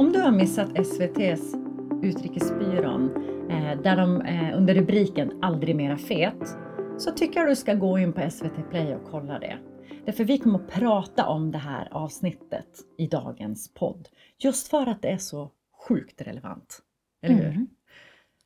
Om du har missat SVTs Utrikesbyrån, eh, där de eh, under rubriken Aldrig mera fet, så tycker jag du ska gå in på SVT Play och kolla det. Därför vi kommer att prata om det här avsnittet i dagens podd. Just för att det är så sjukt relevant. Eller hur? Mm.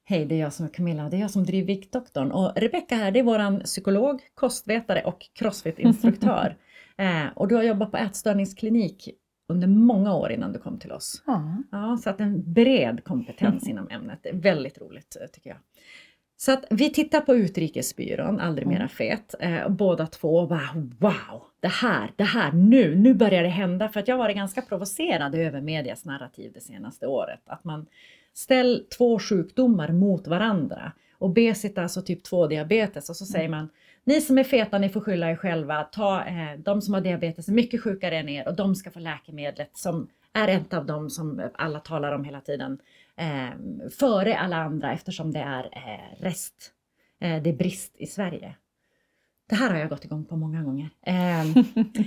Hej, det är jag som är Camilla. Det är jag som driver Viktdoktorn. Och Rebecka här, det är våran psykolog, kostvetare och crossfit-instruktör. eh, och du har jobbat på ätstörningsklinik under många år innan du kom till oss. Ja. Ja, så att en bred kompetens inom ämnet. Det är väldigt roligt eh, tycker jag. Så att vi tittar på Utrikesbyrån, Aldrig mera fet, eh, båda två och bara wow, det här, det här, nu, nu börjar det hända. För att jag varit ganska provocerad över medias narrativ det senaste året. Att man ställer två sjukdomar mot varandra. Obesitas och typ 2 diabetes och så säger man ni som är feta, ni får skylla er själva. Ta, eh, de som har diabetes är mycket sjukare än er och de ska få läkemedlet som är ett av dem som alla talar om hela tiden. Eh, före alla andra eftersom det är eh, rest. Eh, det är brist i Sverige. Det här har jag gått igång på många gånger. Eh,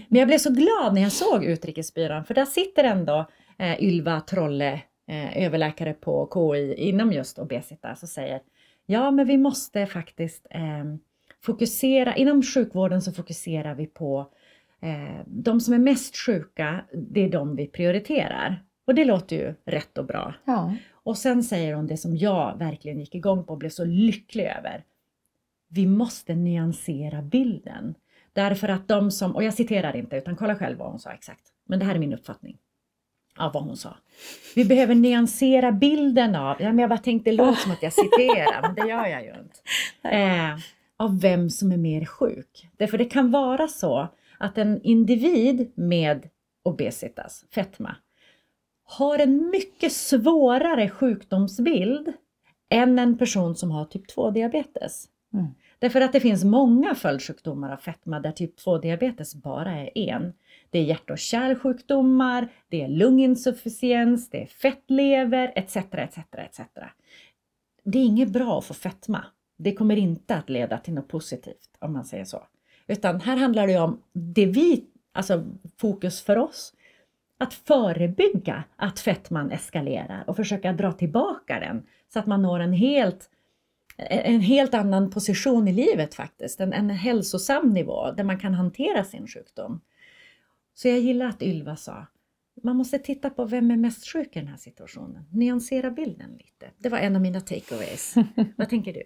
men jag blev så glad när jag såg Utrikesbyrån för där sitter ändå eh, Ylva Trolle, eh, överläkare på KI inom just obesitas och säger ja men vi måste faktiskt eh, fokusera, inom sjukvården så fokuserar vi på eh, de som är mest sjuka, det är de vi prioriterar. Och det låter ju rätt och bra. Ja. Och sen säger hon det som jag verkligen gick igång på och blev så lycklig över. Vi måste nyansera bilden. Därför att de som, och jag citerar inte utan kolla själv vad hon sa exakt. Men det här är min uppfattning av vad hon sa. Vi behöver nyansera bilden av, ja, men jag bara tänkte det låter som att jag citerar, men det gör jag ju inte. Eh, av vem som är mer sjuk. Därför det kan vara så att en individ med obesitas, fetma, har en mycket svårare sjukdomsbild än en person som har typ 2 diabetes. Mm. Därför att det finns många följdsjukdomar av fetma där typ 2 diabetes bara är en. Det är hjärt och kärlsjukdomar, det är lunginsufficiens, det är fettlever etc. etc, etc. Det är inget bra att få fetma. Det kommer inte att leda till något positivt om man säger så. Utan här handlar det om det vi, alltså fokus för oss, att förebygga att fetman eskalerar och försöka dra tillbaka den så att man når en helt, en helt annan position i livet faktiskt, en, en hälsosam nivå där man kan hantera sin sjukdom. Så jag gillar att Ylva sa, man måste titta på vem är mest sjuk i den här situationen, nyansera bilden lite. Det var en av mina takeaways. Vad tänker du?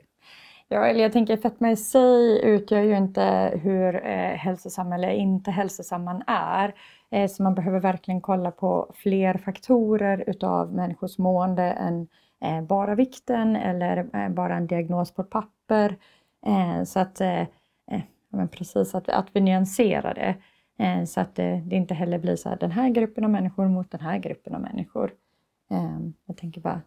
Ja, eller jag tänker fetma i sig utgör ju inte hur eh, hälsosam eller inte hälsosam man är. Eh, så man behöver verkligen kolla på fler faktorer utav människors mående än eh, bara vikten eller eh, bara en diagnos på ett papper. Eh, så att, eh, eh men precis, att, att vi nyanserar det. Eh, så att det, det inte heller blir så här den här gruppen av människor mot den här gruppen av människor. Eh, jag tänker bara,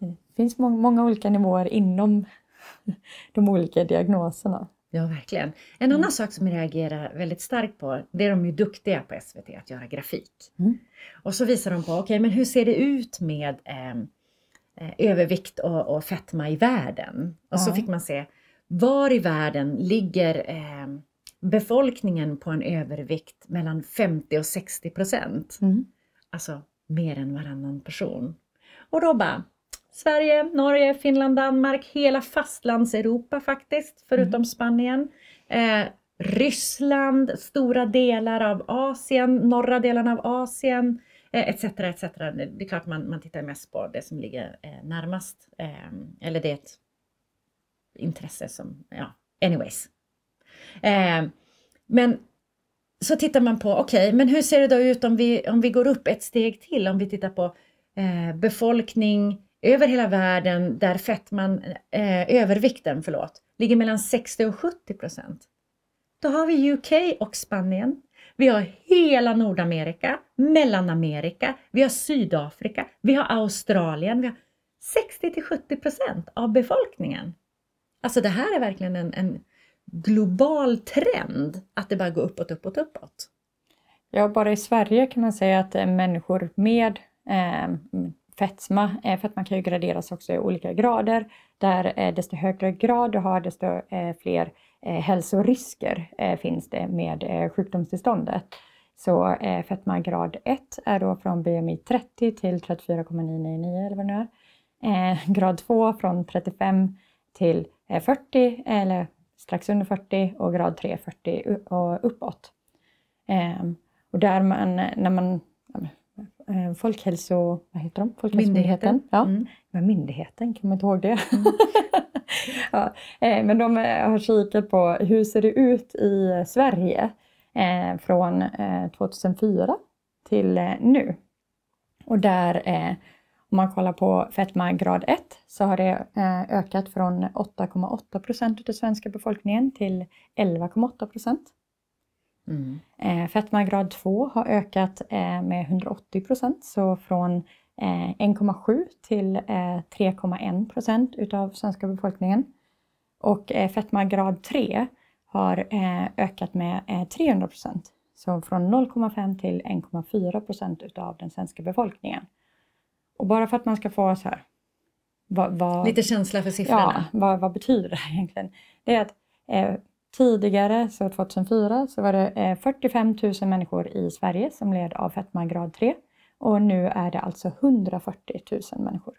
det finns må många olika nivåer inom de olika diagnoserna. Ja, verkligen. En annan sak som jag reagerar väldigt starkt på, det är de ju duktiga på SVT att göra grafik. Mm. Och så visar de på, okej, okay, men hur ser det ut med eh, övervikt och, och fetma i världen? Och så Ja. fick man se, var i världen ligger eh, befolkningen på en övervikt mellan 50 och 60 procent? Mm. Alltså mer än varannan person. Och då bara, Sverige, Norge, Finland, Danmark, hela fastlands-Europa faktiskt, förutom Spanien. Eh, Ryssland, stora delar av Asien, norra delen av Asien, eh, etc. etc. Det är klart man, man tittar mest på det som ligger eh, närmast, eh, eller det är ett intresse som, ja, anyways. Eh, men så tittar man på, okej, men hur ser det då ut om vi, om vi går upp ett steg till, om vi tittar på eh, befolkning över hela världen där fettman, eh, övervikten, förlåt, ligger mellan 60 och 70 procent. Då har vi UK och Spanien. Vi har hela Nordamerika, Mellanamerika, vi har Sydafrika, vi har Australien, vi har 60 till 70 procent av befolkningen. Alltså det här är verkligen en, en global trend att det bara går uppåt, uppåt, uppåt. Ja, bara i Sverige kan man säga att eh, människor med eh, fetma, eh, fetma kan ju graderas också i olika grader, där eh, desto högre grad du har desto eh, fler hälsorisker finns det med sjukdomstillståndet. Så fetma grad 1 är då från BMI 30 till 34,999 eller vad det nu är. Grad 2 från 35 till 40 eller strax under 40 och grad 3 40 och uppåt. Ehm, och där man, när man Folkhälso... Vad heter de? Folkhälsomyndigheten. Ja, mm. myndigheten, kan man inte ihåg det? Mm. ja, eh, men de eh, har kikat på hur ser det ut i Sverige eh, från 2004 till nu. Och där, om man kollar på fetma grad 1, så har det ökat från 8,8 procent av svenska befolkningen till 11,8 procent. Mm. Fetma grad 2 har ökat med 180 procent, så från 1,7 till 3,1 procent utav svenska befolkningen. Och eh, fetma grad 3 har eh, ökat med 300 eh, procent. Så från 0,5 till 1,4 procent utav den svenska befolkningen. Och bara för att man ska få så här... Vad, vad, Lite känsla för siffrorna. Ja, vad, vad betyder det egentligen? Det är att eh, tidigare, så 2004, så var det eh, 45 000 människor i Sverige som led av fetma grad 3. Och nu är det alltså 140 000 människor.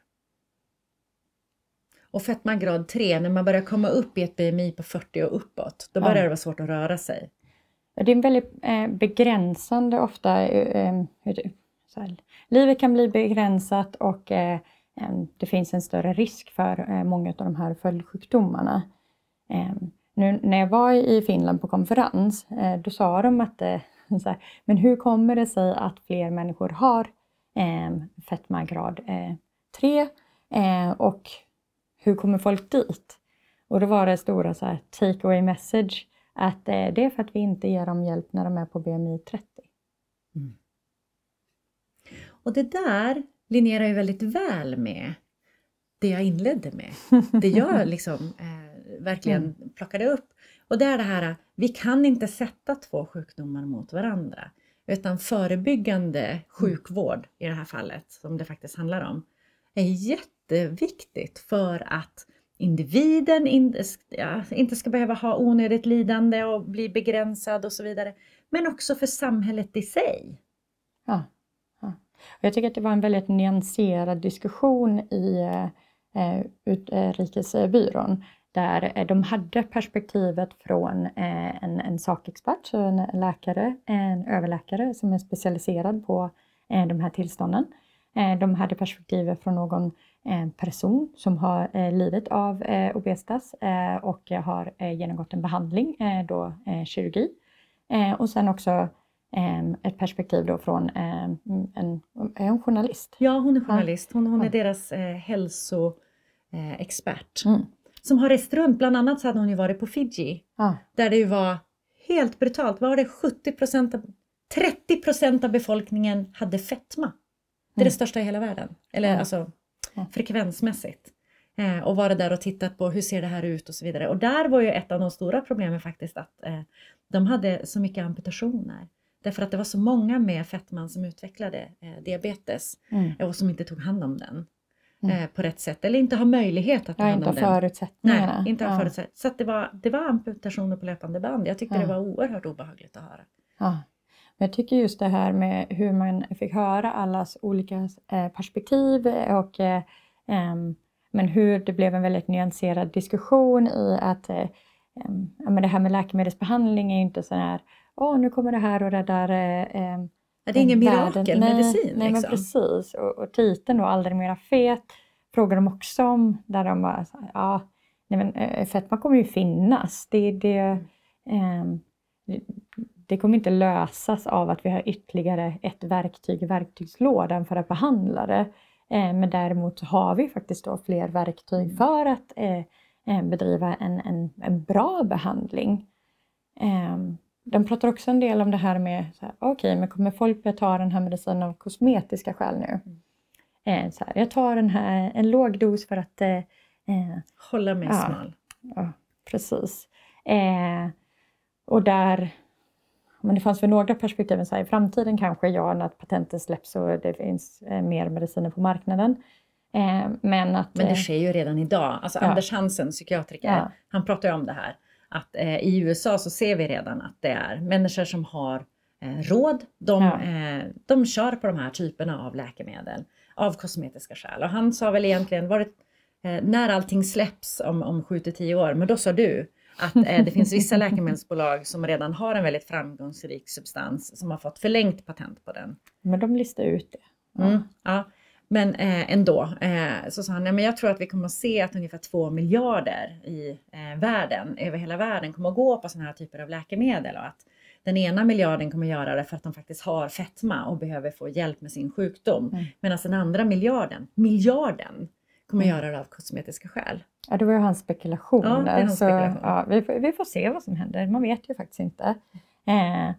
Och fetma grad 3, när man börjar komma upp i ett BMI på 40 och uppåt, då börjar ja. det vara svårt att röra sig. Det är en väldigt eh, begränsande ofta. Eh, här, livet kan bli begränsat och eh, det finns en större risk för eh, många av de här följdsjukdomarna. Eh, nu när jag var i Finland på konferens, eh, då sa de att så här, men hur kommer det sig att fler människor har eh, fetma grad 3 och hur kommer folk dit? Och då var det stora så här, take away message att eh, det är för att vi inte ger dem hjälp när de är på BMI 30. Mm. Och det där linjerar ju väldigt väl med det jag inledde med. Det jag liksom eh, verkligen mm. plockade upp. Och det är det här, vi kan inte sätta två sjukdomar mot varandra. Utan förebyggande mm. sjukvård i det här fallet, som det faktiskt handlar om, är jätteviktigt för att individen inte ska behöva ha onödigt lidande och bli begränsad och så vidare. Men också för samhället i sig. Ja, ja. Jag tycker att det var en väldigt nyanserad diskussion i eh, Utrikesbyrån där eh, de hade perspektivet från eh, en, en sakexpert, en läkare, en överläkare som är specialiserad på eh, de här tillstånden. De hade perspektivet från någon en person som har lidit av obesitas eh, och har genomgått en behandling, eh, då kirurgi. Och sen också ett perspektiv då från en, hon journalist? Ja, hon är journalist. Hon, hon är deras hälsoexpert. Mm. Som har rest runt, bland annat så hade hon ju varit på Fiji. Ja. Där det ju var helt brutalt. Var det 70 procent, 30 procent av befolkningen hade fetma. Det är mm. det största i hela världen. Eller ja. alltså frekvensmässigt. Eh, och vara där och tittat på hur ser det här ut och så vidare. Och där var ju ett av de stora problemen faktiskt att eh, de hade så mycket amputationer. Därför att det var så många med fetman som utvecklade eh, diabetes mm. och som inte tog hand om den. Mm. Eh, på rätt sätt eller inte har möjlighet att ta hand om den. förutsättningarna. Nej, inte har ja. förutsättningar. Så det, var, det var amputationer på löpande band. Jag tyckte ja. det var oerhört obehagligt att höra. Ja. Men jag tycker just det här med hur man fick höra allas olika eh, perspektiv och eh, men hur det blev en väldigt nyanserad diskussion i att eh, men det här med läkemedelsbehandling är inte så här, åh nu kommer det här och räddar eh, det är ingen mirakelmedicin. Nej, nej liksom. men precis. Och, och titeln då, Aldrig mera fet, frågar de också om. Där de bara, ja, nej men fetma kommer ju finnas. Det, det, eh, det kommer inte lösas av att vi har ytterligare ett verktyg i verktygslådan för att behandla det. Eh, men däremot har vi faktiskt då fler verktyg mm. för att eh, eh, bedriva en, en, en bra behandling. Ehm, de pratar också en del om det här med, okej, okay, men kommer folk börja ta den här medicinen av kosmetiska skäl nu? Mm. Så här, jag tar den här, en låg dos för att... Eh, Hålla mig ja, smal. Ja, precis. Eh, och där men det fanns väl några perspektiv, så här, i framtiden kanske ja, när patenten släpps och det finns eh, mer mediciner på marknaden. Eh, men, att, men det eh, sker ju redan idag. Alltså ja. Anders Hansen, psykiatriker, ja. han pratar ju om det här. Att eh, i USA så ser vi redan att det är människor som har eh, råd. De, Ja. eh, de kör på de här typerna av läkemedel av kosmetiska skäl. Och han sa väl egentligen, var det, eh, när allting släpps om, om 7 till 10 år, men då sa du att eh, det finns vissa läkemedelsbolag som redan har en väldigt framgångsrik substans som har fått förlängt patent på den. Men de listar ut det. Mm, ja. Men eh, ändå eh, så sa han, ja, men jag tror att vi kommer att se att ungefär 2 miljarder i eh, världen, över hela världen, kommer att gå på sådana här typer av läkemedel och att den ena miljarden kommer att göra det för att de faktiskt har fetma och behöver få hjälp med sin sjukdom. Mm. Medan den andra miljarden, miljarden, kommer att Mm. göra det av kosmetiska skäl. Ja, det var ju hans spekulation. Ja, det är hans så, spekulation. Ja, vi, får, vi får se vad som händer. Man vet ju faktiskt inte. Eh,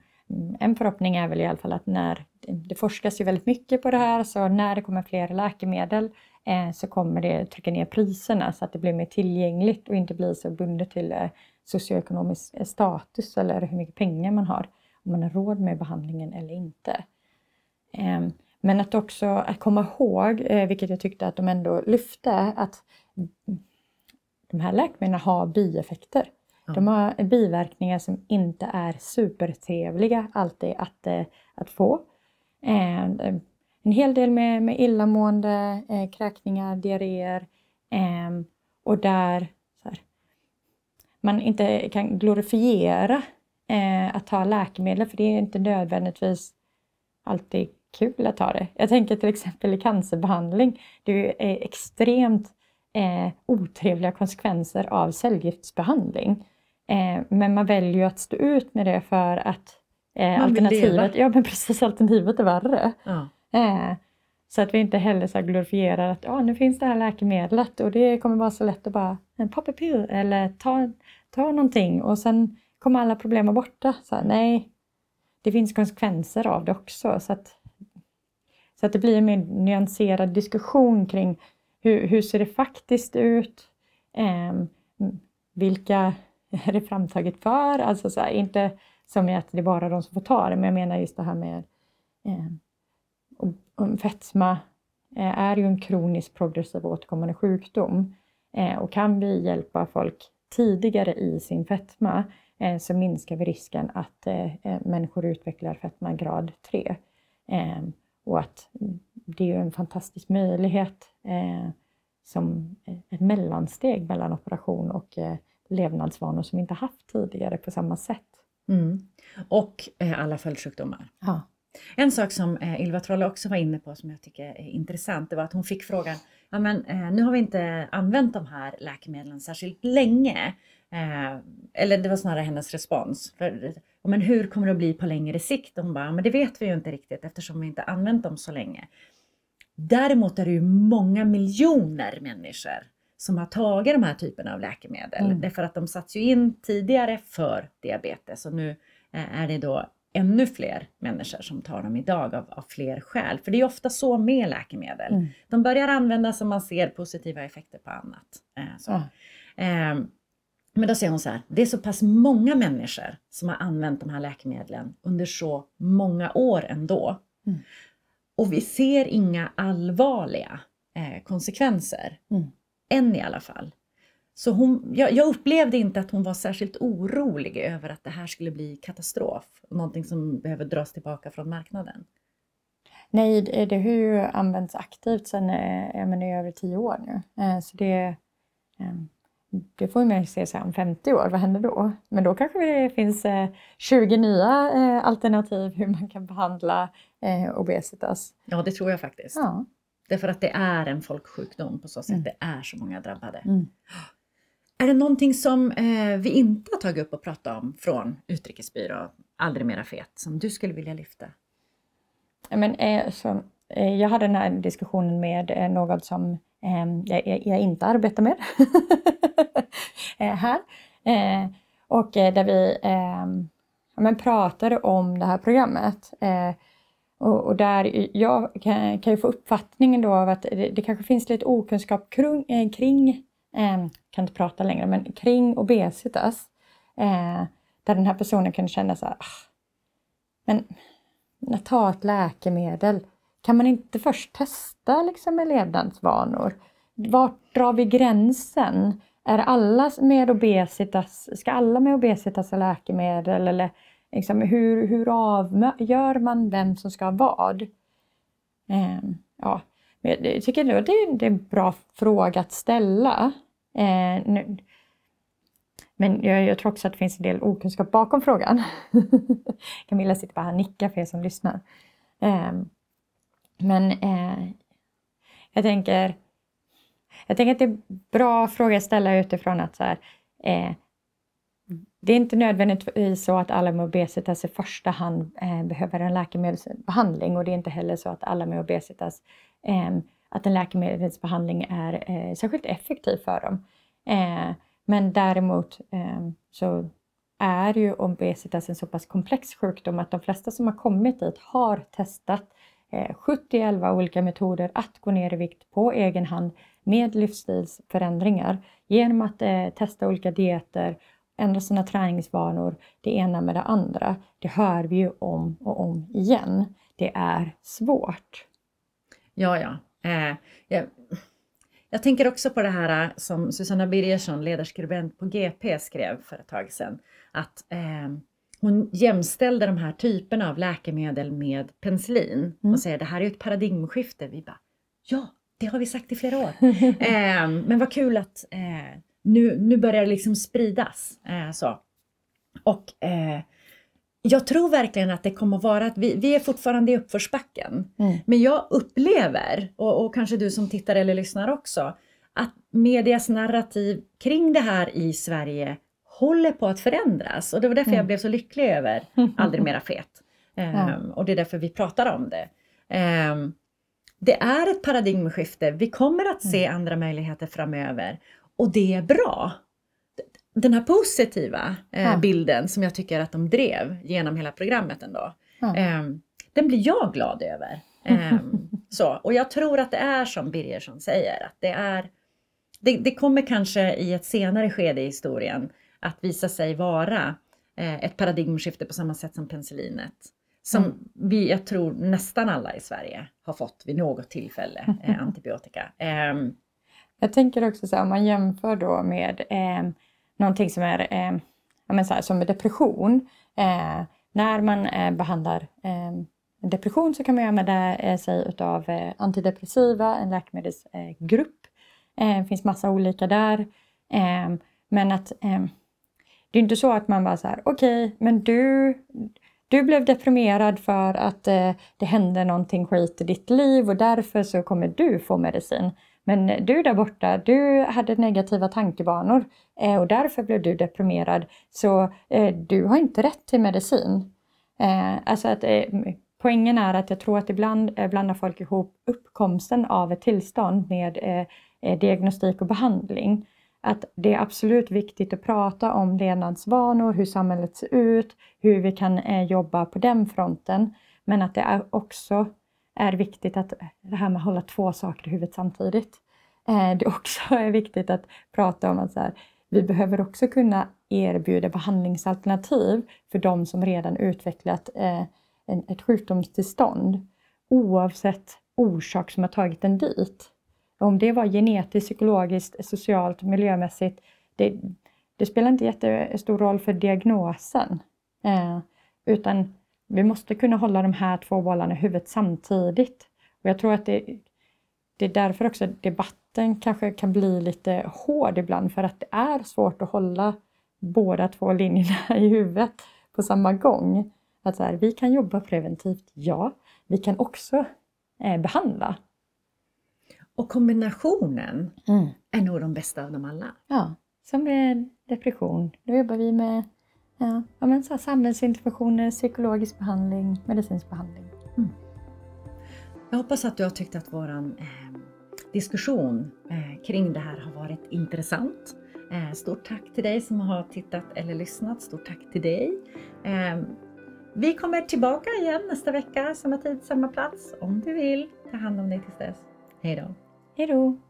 en förhoppning är väl i alla fall att när det forskas ju väldigt mycket på det här, så när det kommer fler läkemedel eh, så kommer det trycka ner priserna så att det blir mer tillgängligt och inte blir så bundet till eh, socioekonomisk eh, status eller hur mycket pengar man har, om man har råd med behandlingen eller inte. Eh, men att också att komma ihåg, eh, vilket jag tyckte att de ändå lyfte, att de här läkemedlen har bieffekter. De har biverkningar som inte är supertrevliga alltid att, eh, att få. Eh, en hel del med, med illamående, eh, kräkningar, diarréer eh, och där så här, man inte kan glorifiera eh, att ta läkemedel för det är inte nödvändigtvis alltid kul att ta det. Jag tänker till exempel i cancerbehandling. Det är extremt eh, otrevliga konsekvenser av cellgiftsbehandling. Eh, men man väljer ju att stå ut med det för att eh, alternativet, ja, men precis, alternativet är värre. Ja. Eh, så att vi inte heller så glorifierar att ja, nu finns det här läkemedlet och det kommer vara så lätt att bara en pop a pill eller ta, ta någonting och sen kommer alla problem vara borta. Så här, nej, det finns konsekvenser av det också. Så att, så att det blir en mer nyanserad diskussion kring hur, hur ser det faktiskt ut? Ehm, vilka är det framtaget för? Alltså så här, inte som i att det är bara de som får ta det, men jag menar just det här med eh, och, och fetma eh, är ju en kronisk progressiv återkommande sjukdom. Eh, och kan vi hjälpa folk tidigare i sin fetma eh, så minskar vi risken att eh, eh människor utvecklar fetma grad 3. Eh, och att det är ju en fantastisk möjlighet eh, som ett mellansteg mellan operation och eh, levnadsvanor som vi inte haft tidigare på samma sätt. Mm. Och eh, alla följdsjukdomar. Ja. En sak som eh, Ylva Trolle också var inne på som jag tycker är intressant, det var att hon fick frågan, ja men eh, nu har vi inte använt de här läkemedlen särskilt länge. Eh, eller det var snarare hennes respons. För, men hur kommer det att bli på längre sikt? Och hon bara, men det vet vi ju inte riktigt eftersom vi inte använt dem så länge. Däremot är det ju många miljoner människor som har tagit de här typerna av läkemedel. Mm. Därför att de satts ju in tidigare för diabetes och nu eh, är det då ännu fler människor som tar dem idag av, av fler skäl. För det är ofta så med läkemedel. Mm. De börjar användas om man ser positiva effekter på annat. Eh. Ehm, men då säger hon så här, det är så pass många människor som har använt de här läkemedlen under så många år ändå. Mm. Och vi ser inga allvarliga eh, konsekvenser. Än i alla fall. Så hon, jag, jag upplevde inte att hon var särskilt orolig över att det här skulle bli katastrof. Någonting som behöver dras tillbaka från marknaden. Nej, det, har ju använts aktivt sedan eh, menar, i över tio år nu. Eh, Så det, eh, det får man ju se så om 50 år, vad händer då? Men då kanske det finns eh, 20 nya eh, alternativ hur man kan behandla eh, obesitas. Ja, det tror jag faktiskt. Ja. Därför att det är en folksjukdom på så sätt. Mm. Det är så många drabbade. Mm. Är det någonting som eh, vi inte har tagit upp och pratat om från Utrikesbyrå, aldrig mera fet, som du skulle vilja lyfta? Men, eh, så, eh, jag hade den här diskussionen med eh, något som eh, jag, jag- inte arbetar med eh, här. Eh, och där vi eh, ja, men pratade om det här programmet. Och, och där jag kan, kan ju få uppfattningen då av att det, det kanske finns lite okunskap kring, eh, kring eh, kan inte prata längre, men kring obesitas. Eh, där den här personen kan känna så här, ah, men att ta ett läkemedel, kan man inte först testa liksom med levnadsvanor? Vart drar vi gränsen? Är alla med obesitas, ska alla med obesitas ha läkemedel eller liksom, hur, hur avgör man vem som ska ha vad? Eh, ja, jag tycker det är, det är en bra fråga att ställa. Eh, nu, men jag, jag, tror också att det finns en del okunskap bakom frågan. Camilla sitter bara här och nickar för er som lyssnar. Eh, men eh, jag tänker jag tänker att det är en bra fråga att ställa utifrån att så här, eh, det är inte nödvändigtvis så att alla med obesitas i första hand eh, behöver en läkemedelsbehandling och det är inte heller så att alla med obesitas eh, att en läkemedelsbehandling är eh, särskilt effektiv för dem. Eh, men däremot eh, så är ju obesitas en så pass komplex sjukdom att de flesta som har kommit dit har testat eh, 70-11 olika metoder att gå ner i vikt på egen hand med livsstilsförändringar genom att eh, testa olika dieter, ändra sina träningsvanor, det ena med det andra. Det hör vi ju om och om igen. Det är svårt. Ja, ja. Eh, jag, jag tänker också på det här eh, som Susanna Birgersson, ledarskribent på GP, skrev för ett tag sedan. Att eh, hon jämställde de här typerna av läkemedel med penicillin mm. och säger det här är ett paradigmskifte. Vi bara, ja, det har vi sagt i flera år. eh, men vad kul att eh, nu, nu börjar det liksom spridas. Eh, så. Och eh, jag tror verkligen att det kommer att vara att vi, vi är fortfarande i uppförsbacken. Mm. Men jag upplever, och, och kanske du som tittar eller lyssnar också, att medias narrativ kring det här i Sverige håller på att förändras. Och det var därför mm. jag blev så lycklig över Aldrig mera fet. Um, ja. Och det är därför vi pratar om det. Um, det är ett paradigmskifte. Vi kommer att se mm. andra möjligheter framöver och det är bra. Den här positiva eh, ja. bilden som jag tycker att de drev genom hela programmet ändå. Ja. Eh, den blir jag glad över. Eh, så. Och jag tror att det är som Birgersson säger, att det är det, det, kommer kanske i ett senare skede i historien att visa sig vara eh, ett paradigmskifte på samma sätt som penicillinet. Som mm. vi, jag tror nästan alla i Sverige har fått vid något tillfälle, eh, antibiotika. Jag tänker också så här, om man jämför då med eh, någonting som är eh, men så här, som depression. Eh, när man eh, behandlar eh, depression så kan man använda eh, sig av eh, antidepressiva, en läkemedelsgrupp. Eh, det eh, finns massa olika där. Ehm, men att ehm, det är inte så att man bara så här, okej, okay, men du, du blev deprimerad för att eh, det hände någonting skit i ditt liv och därför så kommer du få medicin. Men du där borta, du hade negativa tankebanor eh, och därför blev du deprimerad. Så eh, du har inte rätt till medicin. Eh, alltså att, eh, poängen är att jag tror att ibland eh, blandar folk ihop uppkomsten av ett tillstånd med eh, eh, diagnostik och behandling att det är absolut viktigt att prata om levnadsvanor, hur samhället ser ut, hur vi kan eh, jobba på den fronten. Men att det är också är viktigt att det här med att hålla två saker i huvudet samtidigt. Eh, det också är viktigt att prata om att så här, vi behöver också kunna erbjuda behandlingsalternativ för de som redan utvecklat eh, ett sjukdomstillstånd oavsett orsak som har tagit en dit. Om det var genetiskt, psykologiskt, socialt, miljömässigt, det, det spelar inte jättestor roll för diagnosen. Eh, utan vi måste kunna hålla de här två bollarna i huvudet samtidigt. Och jag tror att det, det är därför också debatten kanske kan bli lite hård ibland, för att det är svårt att hålla båda två linjerna i huvudet på samma gång. Att så här, vi kan jobba preventivt, ja. Vi kan också eh, behandla och kombinationen mm. är nog de bästa av dem alla. Ja, som med depression. Då jobbar vi med ja, ja, men så samhällsinterventioner, psykologisk behandling, medicinsk behandling. Mm. Jag hoppas att du har tyckt att vår eh, diskussion eh, kring det här har varit intressant. Eh, stort tack till dig som har tittat eller lyssnat. Stort tack till dig. Eh, vi kommer tillbaka igen nästa vecka, samma tid, samma plats. Om du vill, ta hand om dig tills dess. Hej då! Hej då!